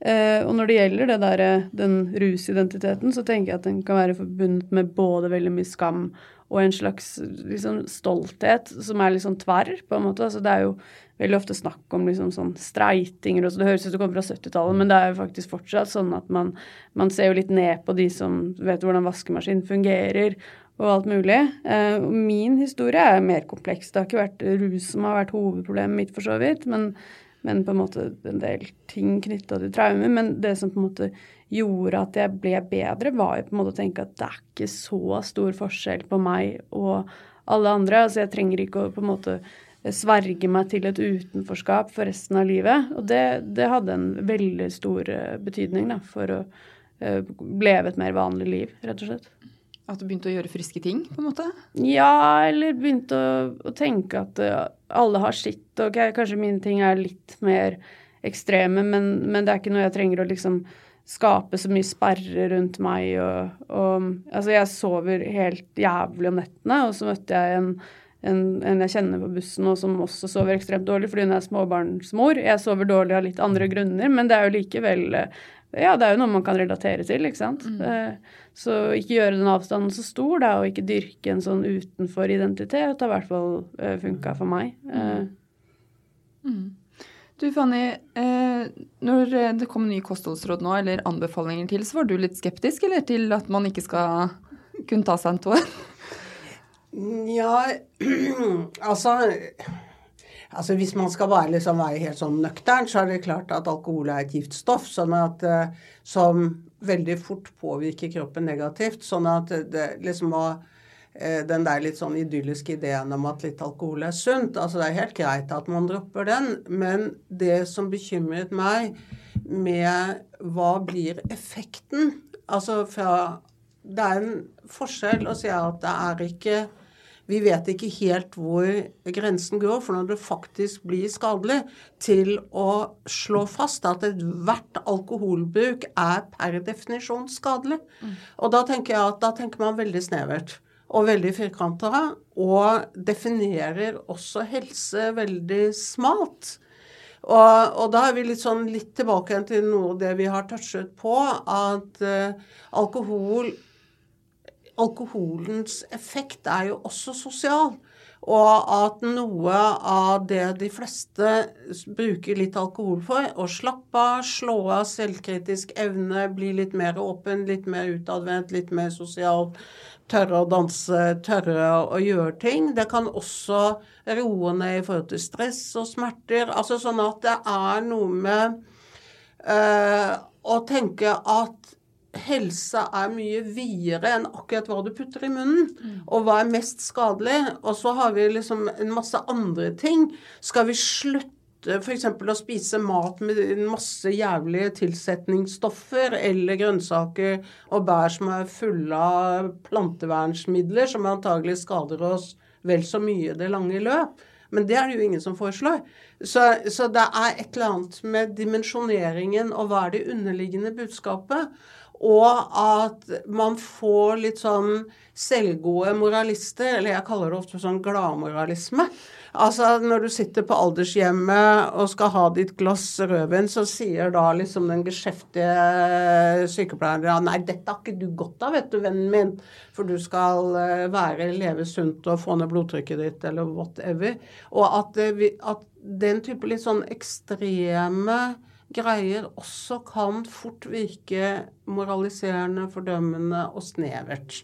Eh, og når det gjelder det der, eh, den rusidentiteten, så tenker jeg at den kan være forbundet med både veldig mye skam og en slags liksom, stolthet som er litt sånn tverr, på en måte. Altså, det er jo veldig ofte snakk om liksom, sånn streitinger og så. Det høres ut som det kommer fra 70-tallet, men det er jo faktisk fortsatt sånn at man, man ser jo litt ned på de som vet hvordan vaskemaskin fungerer og alt mulig. Eh, min historie er mer kompleks. Det har ikke vært rus som har vært hovedproblemet mitt, for så vidt. men men på en måte en del ting knytta til traumer. Men det som på en måte gjorde at jeg ble bedre, var jo på en måte å tenke at det er ikke så stor forskjell på meg og alle andre. Altså jeg trenger ikke å på en måte sverge meg til et utenforskap for resten av livet. Og det, det hadde en veldig stor eh, betydning da, for å uh, leve et mer vanlig liv, rett og slett. At du begynte å gjøre friske ting, på en måte? Ja, eller begynte å, å tenke at uh, alle har sitt, og okay, kanskje mine ting er litt mer ekstreme, men, men, det er ikke noe jeg trenger å liksom skape så mye sperre rundt meg. Og, og, altså, jeg sover helt jævlig om nettene, og så møtte jeg en, en, en jeg kjenner på bussen og som også sover ekstremt dårlig fordi hun er småbarnsmor. Jeg sover dårlig av litt andre grunner, men det er jo likevel ja, det er jo noe man kan relatere til, ikke sant. Mm. Så ikke gjøre den avstanden så stor, da, og ikke dyrke en sånn utenfor identitet, har i hvert fall uh, funka for meg. Mm. Mm. Du Fanny, eh, når det kom nye kostholdsråd nå, eller anbefalinger til, så var du litt skeptisk, eller til at man ikke skal kunne ta seg en tår? Ja, altså Altså Hvis man skal være, liksom, være helt sånn nøktern, så er det klart at alkohol er et giftstoff sånn at, som veldig fort påvirker kroppen negativt. Sånn at det liksom må den der litt sånn idylliske ideen om at litt alkohol er sunt. altså Det er helt greit at man dropper den, men det som bekymret meg med hva blir effekten Altså fra Det er en forskjell å si at det er ikke vi vet ikke helt hvor grensen går for når det faktisk blir skadelig, til å slå fast at ethvert alkoholbruk er per definisjon skadelig. Mm. Og da tenker jeg at da tenker man veldig snevert og veldig firkanta, og definerer også helse veldig smalt. Og, og, da er vi litt, sånn, litt tilbake til noe av det vi har touchet på, at uh, alkohol alkoholens effekt er jo også sosial. Og at noe av det de fleste bruker litt alkohol for, å slappe av, slå av selvkritisk evne, bli litt mer åpen, litt mer utadvendt, litt mer sosial, tørre å danse, tørre å gjøre ting. Det kan også roe ned i forhold til stress og smerter. Altså sånn at det er noe med øh, å tenke at helse er mye videre enn akkurat hva du putter i munnen, mm. og hva er mest skadelig. Og så har vi liksom en masse andre ting. Skal vi slutte f.eks. å spise mat med masse jævlige tilsetningsstoffer eller grønnsaker og bær som er fulle av plantevernsmidler, som antagelig skader oss vel så mye det lange løp? Men det er det jo ingen som foreslår. Så, så det er et eller annet med dimensjoneringen og hva er det underliggende budskapet. Og at man får litt sånn selvgode moralister, eller jeg kaller det ofte sånn gladmoralisme. Altså når du sitter på aldershjemmet og skal ha ditt glass rødvin, så sier da liksom den geskjeftige sykepleieren ja, nei, dette har ikke du godt av, vet du, vennen min. For du skal eh, være, leve sunt og få ned blodtrykket ditt, eller whatever. Og at, at den type litt sånn ekstreme greier også kan fort virke moraliserende, fordømmende og snevert.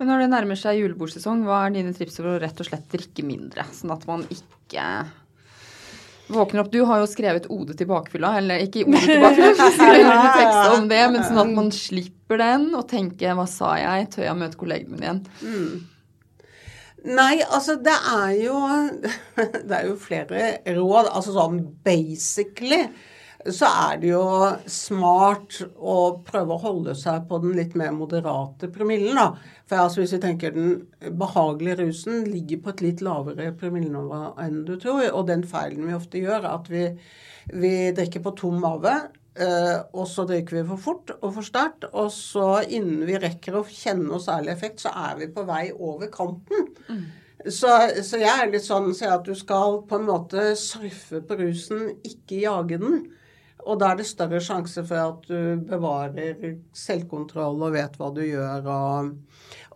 Men når det nærmer seg julebordsesong, hva er dine tips for å rett og slett drikke mindre? Sånn at man ikke våkner opp Du har jo skrevet 'Ode til bakfylla', eller ikke 'Ode til bakfylla', skrevet tekst om det, men sånn at man slipper den og tenker 'hva sa jeg', tør jeg møte kollegene mine igjen? Mm. Nei, altså det er jo Det er jo flere råd. Altså sånn basically så er det jo smart å prøve å holde seg på den litt mer moderate promillen, da. For altså hvis vi tenker den behagelige rusen ligger på et litt lavere promillenivå enn du tror. Og den feilen vi ofte gjør, er at vi, vi drikker på tom mage. Uh, og så drikker vi for fort og for sterkt. Og så innen vi rekker å kjenne noe særlig effekt, så er vi på vei over kanten. Mm. Så, så, jeg er litt sånn så at du skal på en måte surfe på rusen, ikke jage den. Og da er det større sjanse for at du bevarer selvkontroll og vet hva du gjør. Og,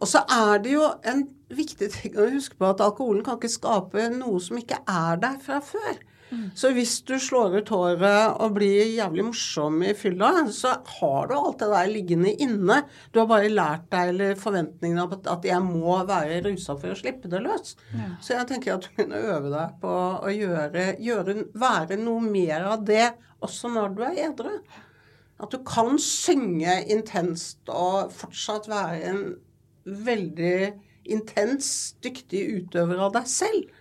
og så er det jo en viktig ting å huske på at alkoholen kan ikke skape noe som ikke er der fra før. Mm. Så hvis du slår ut håret og blir jævlig morsom i fylla, så har du alt det der liggende inne. Du har bare lært deg eller forventningen av at jeg må være rusa for å slippe det løs. Ja. Så jeg tenker at du kunne øve deg på å gjøre, gjøre, være noe mer av det også når du er edru. At du kan synge intenst og fortsatt være en veldig intens, dyktig utøver av deg selv.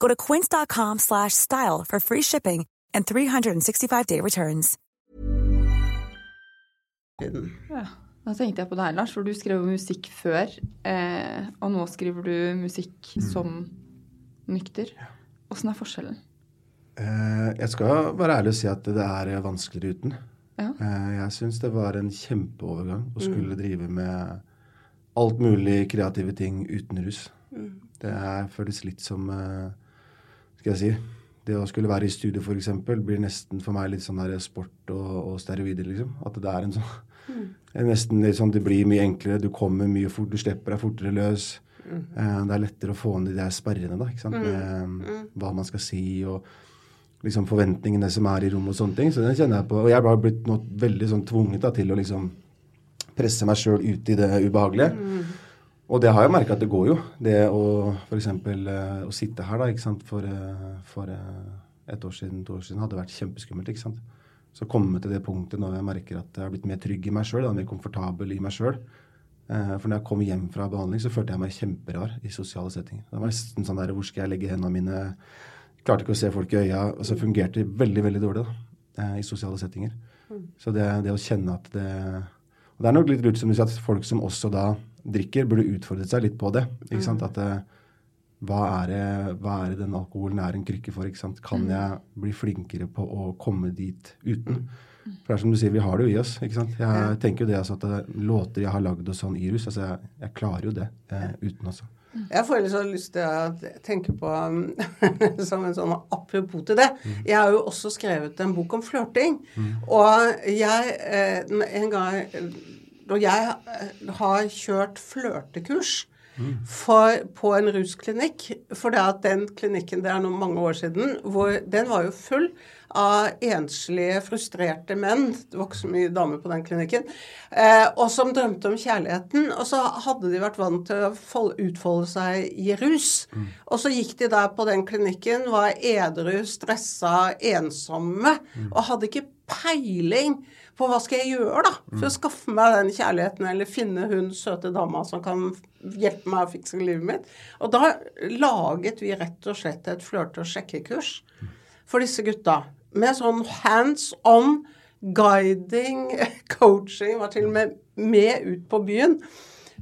Go to quince.com/style for free shipping and 365-day returns. Ja, da tenkte jeg på deg, Lars, for du skrev musikk før, eh, og nå skriver du musikk mm. som nykter. Åssen er forskjellen? Eh, jeg skal være ærlig og si at det er vanskeligere uten. Ja. Eh, jeg syns det var en kjempeovergang å skulle mm. drive med alt mulig kreative ting uten rus. Mm. Det føles litt som eh, Skal jeg si Det å skulle være i studio, f.eks., blir nesten for meg litt sånn der sport og, og steroider, liksom. At det er en sånn mm. Nesten litt sånn Det blir mye enklere. Du kommer mye fort, du slipper deg fortere løs. Mm. Det er lettere å få ned de der sperrene, da, ikke sant. Mm. Med mm. hva man skal si. og liksom forventningene som er i rommet og sånne ting. Så den kjenner jeg på. Og jeg har blitt nå veldig sånn tvunget da, til å liksom presse meg sjøl ut i det ubehagelige. Og det har jeg merka at det går jo. Det å f.eks. Eh, å sitte her da, ikke sant, for, uh, for uh, et år siden, to år siden hadde vært kjempeskummelt. ikke sant. Så komme til det punktet når jeg merker at jeg har blitt mer trygg i meg sjøl, mer komfortabel i meg sjøl. For når jeg kom hjem fra behandling, så følte jeg meg kjemperar i sosiale settinger. Det var nesten sånn der, Hvor skal jeg legge hendene mine? klarte ikke å se folk i øya. og så fungerte veldig veldig dårlig da, eh, i sosiale settinger. Mm. Så det, det, å kjenne at det Og det er nok litt lurt som du sier, at folk som også da drikker, burde utfordret seg litt på det. ikke sant, mm. at eh, hva er, det, hva er det den alkoholen er en krykke for? ikke sant? Kan mm. jeg bli flinkere på å komme dit uten? For det er som du sier, vi har det jo i oss. ikke sant? Jeg tenker jo det altså at låter jeg har lagd og sånn i rus, altså jeg, jeg klarer jo det eh, uten også. Jeg får litt sånn lyst til å tenke på som en sånn apropos til det. Jeg har jo også skrevet en bok om flørting. Og jeg eh, en gang Og jeg eh, har kjørt flørtekurs for, på en rusklinikk. For det at den klinikken, det er noen mange år siden, hvor den var jo full av enslige, frustrerte menn. Det var ikke så mye damer på den klinikken. Eh, og som drømte om kjærligheten. Og så hadde de vært vant til å utfolde seg i rus. Mm. Og så gikk de der på den klinikken, var edru, stressa, ensomme, mm. og hadde ikke peiling på hva skal jeg gjøre da, for å skaffe meg den kjærligheten, eller finne hun søte dama som kan hjelpe meg å fikse livet mitt. Og da laget vi rett og slett et flørte- og sjekkekurs for disse gutta. Med sånn hands on guiding, coaching, var til og med med ut på byen.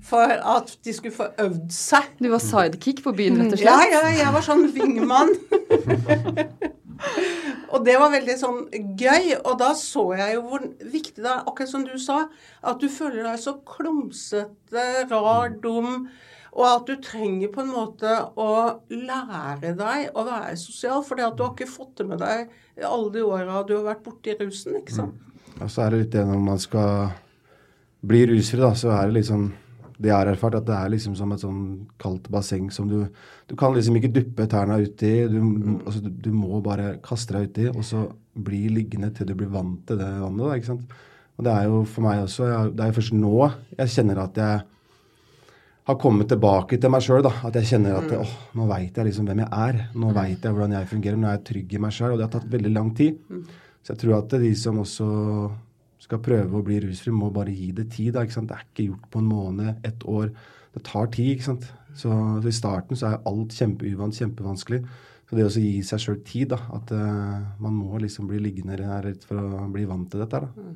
For at de skulle få øvd seg. Du var sidekick på byen, rett og Ja, slett? ja, jeg var sånn wingman. og det var veldig sånn gøy. Og da så jeg jo hvor viktig det er, akkurat som du sa, at du føler deg så klumsete, rar, dum. Og at du trenger på en måte å lære deg å være sosial, fordi at du har ikke fått det med deg alle de åra du har vært borti rusen, ikke sant. Og så er det litt det når man skal bli rusfri, da, så er det liksom Det jeg har erfart, at det er liksom som et sånn kaldt basseng som du Du kan liksom ikke duppe tærne uti. Du, altså, du, må bare kaste deg uti, og så bli liggende til du blir vant til det vannet. da, ikke sant? Og det er jo for meg også jeg, Det er først nå jeg kjenner at jeg har kommet tilbake til meg sjøl. At jeg kjenner at åh, nå veit jeg liksom hvem jeg er. Nå veit jeg hvordan jeg fungerer. Nå er jeg trygg i meg sjøl. Og det har tatt veldig lang tid. Så jeg tror at de som også skal prøve å bli rusfri, må bare gi det tid. Da? Det er ikke gjort på en måned, ett år. Det tar tid. ikke sant? Så, så i starten så er alt kjempeuvant, kjempevanskelig. Så det å gi seg sjøl tid, da, at uh, man må liksom bli liggende rett for å bli vant til dette. da.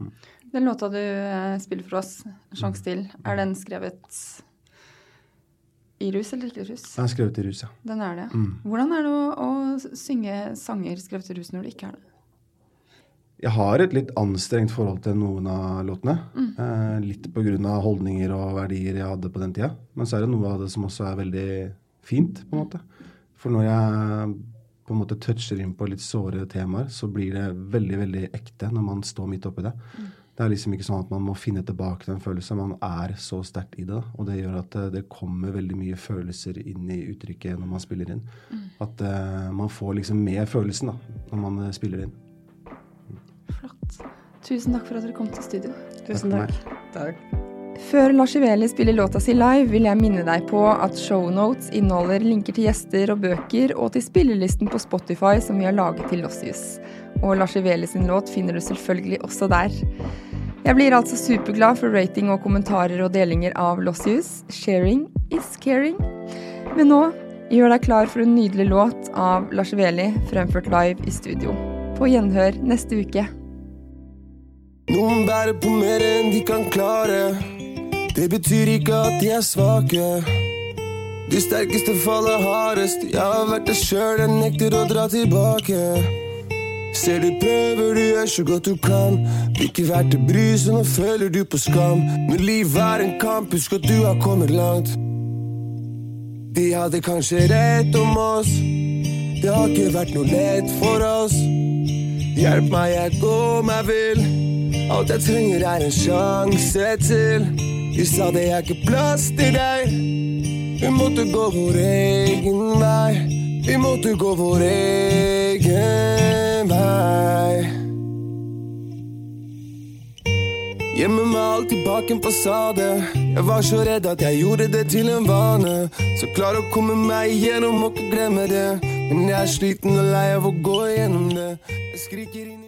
da. Den låta du uh, spiller for oss, 'Sjanse til', er den skrevet i rus eller ikke rus? Den er skrevet i rus, ja. Den er det. Hvordan er det å, å synge sanger skrevet i rus når du ikke er det? Jeg har et litt anstrengt forhold til noen av låtene. Eh, litt pga. holdninger og verdier jeg hadde på den tida. Men så er det noe av det som også er veldig fint, på en måte. For når jeg på en måte toucher inn på litt såre temaer, så blir det veldig, veldig ekte når man står midt oppi det. Det er liksom ikke sånn at man må finne tilbake den følelsen. Man er så sterkt i det. Og det gjør at eh, det kommer veldig mye følelser inn i uttrykket når man spiller inn. At uh, man får liksom med følelsen da, når man eh, spiller inn. Tusen takk for at dere kom til studio. Tusen takk. Takk. Før Lars Iveli spiller låta si live, vil jeg minne deg på at shownotes inneholder linker til gjester og bøker, og til spillelisten på Spotify som vi har laget til Lossius. Og Lars Iveli sin låt finner du selvfølgelig også der. Jeg blir altså superglad for rating og kommentarer og delinger av Lossius. Sharing is caring. Men nå, gjør deg klar for en nydelig låt av Lars Iveli, fremført live i studio. På gjenhør neste uke. Noen bærer på mer enn de kan klare. Det betyr ikke at de er svake. De sterkeste faller hardest. Jeg har vært det sjøl, jeg nekter å dra tilbake. Ser du prøver, du gjør så godt du kan. Blir ikke verdt å bry seg, nå føler du på skam. Når livet er en kamp, husk at du har kommet langt. De hadde kanskje rett om oss. Det har ikke vært noe lett for oss. Hjelp meg, jeg går meg vill. Alt jeg trenger er en sjanse til. Du sa det er ikke plass til deg. Vi måtte gå vår egen vei. Vi måtte gå vår egen vei. Hjemme med alltid bak en fasade. Jeg var så redd at jeg gjorde det til en vane. Så klar å komme meg igjennom, må ikke glemme det. Men jeg er sliten og lei av å gå igjennom det. Jeg skriker inn i